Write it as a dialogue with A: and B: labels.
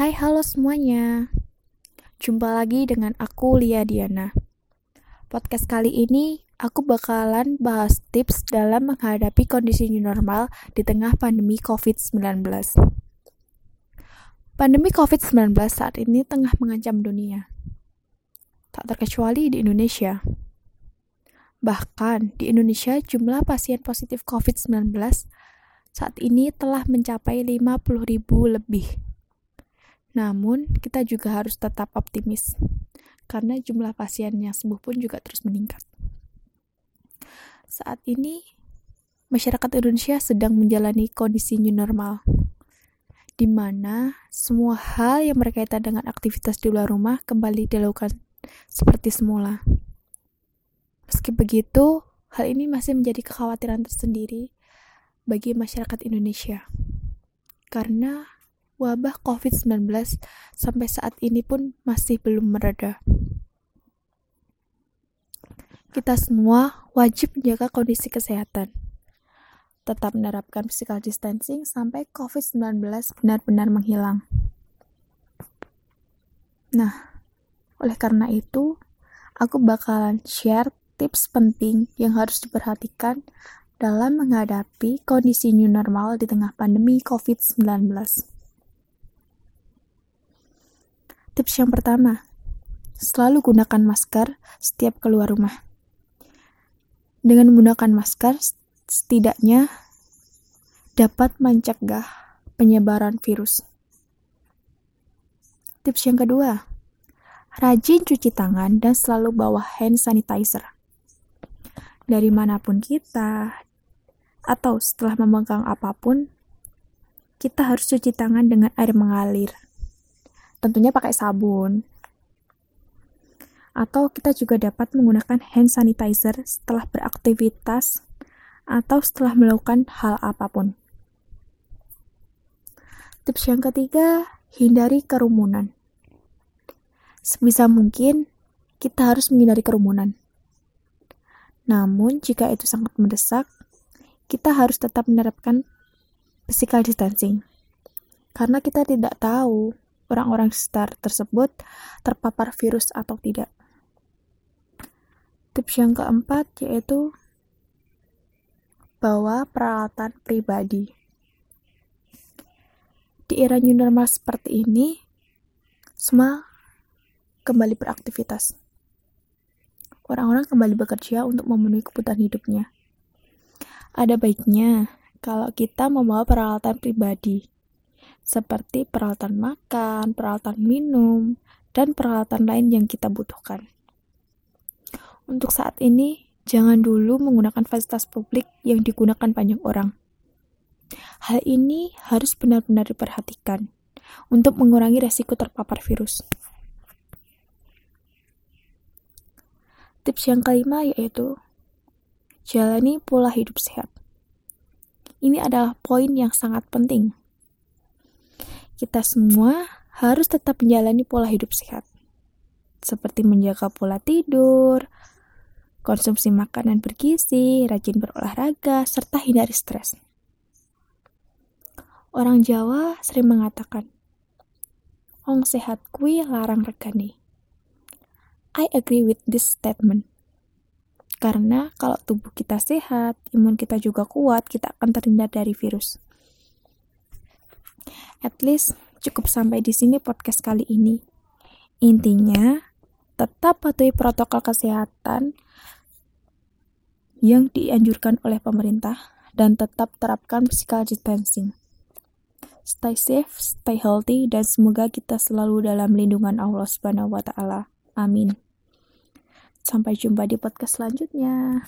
A: Hai halo semuanya. Jumpa lagi dengan aku Lia Diana. Podcast kali ini aku bakalan bahas tips dalam menghadapi kondisi new normal di tengah pandemi COVID-19 Pandemi COVID-19 saat ini tengah mengancam dunia. Tak terkecuali di Indonesia. Bahkan di Indonesia jumlah pasien positif COVID-19 saat ini telah mencapai 50 ribu lebih. Namun, kita juga harus tetap optimis, karena jumlah pasien yang sembuh pun juga terus meningkat. Saat ini, masyarakat Indonesia sedang menjalani kondisi new normal, di mana semua hal yang berkaitan dengan aktivitas di luar rumah kembali dilakukan seperti semula. Meski begitu, hal ini masih menjadi kekhawatiran tersendiri bagi masyarakat Indonesia. Karena wabah COVID-19 sampai saat ini pun masih belum mereda. Kita semua wajib menjaga kondisi kesehatan. Tetap menerapkan physical distancing sampai COVID-19 benar-benar menghilang. Nah, oleh karena itu, aku bakalan share tips penting yang harus diperhatikan dalam menghadapi kondisi new normal di tengah pandemi COVID-19. Tips yang pertama, selalu gunakan masker setiap keluar rumah. Dengan menggunakan masker, setidaknya dapat mencegah penyebaran virus. Tips yang kedua, rajin cuci tangan dan selalu bawa hand sanitizer dari mana pun kita, atau setelah memegang apa pun, kita harus cuci tangan dengan air mengalir. Tentunya pakai sabun. Atau kita juga dapat menggunakan hand sanitizer setelah beraktivitas atau setelah melakukan hal apa pun. Tips yang ketiga, hindari kerumunan. Sebisa mungkin, kita harus menghindari kerumunan. Namun, jika itu sangat mendesak, kita harus tetap menerapkan physical distancing. Karena kita tidak tahu orang-orang sekitar tersebut terpapar virus atau tidak. Tips yang keempat yaitu bawa peralatan pribadi. Di era new normal seperti ini, semua kembali beraktivitas orang-orang kembali bekerja untuk memenuhi kebutuhan hidupnya. Ada baiknya kalau kita membawa peralatan pribadi, seperti peralatan makan, peralatan minum, dan peralatan lain yang kita butuhkan. Untuk saat ini, jangan dulu menggunakan fasilitas publik yang digunakan banyak orang. Hal ini harus benar-benar diperhatikan untuk mengurangi resiko terpapar virus. Tips yang kelima yaitu jalani pola hidup sehat. Ini adalah poin yang sangat penting. Kita semua harus tetap menjalani pola hidup sehat, seperti menjaga pola tidur, konsumsi makanan bergizi, rajin berolahraga, serta hindari stres. Orang Jawa sering mengatakan, Ong sehat kui larang regane. I agree with this statement. Karena kalau tubuh kita sehat, imun kita juga kuat, kita akan terhindar dari virus. At least cukup sampai di sini podcast kali ini. Intinya, tetap patuhi protokol kesehatan yang dianjurkan oleh pemerintah dan tetap terapkan physical distancing. Stay safe, stay healthy, dan semoga kita selalu dalam lindungan Allah Subhanahu wa Ta'ala. Amin. Sampai jumpa di podcast selanjutnya.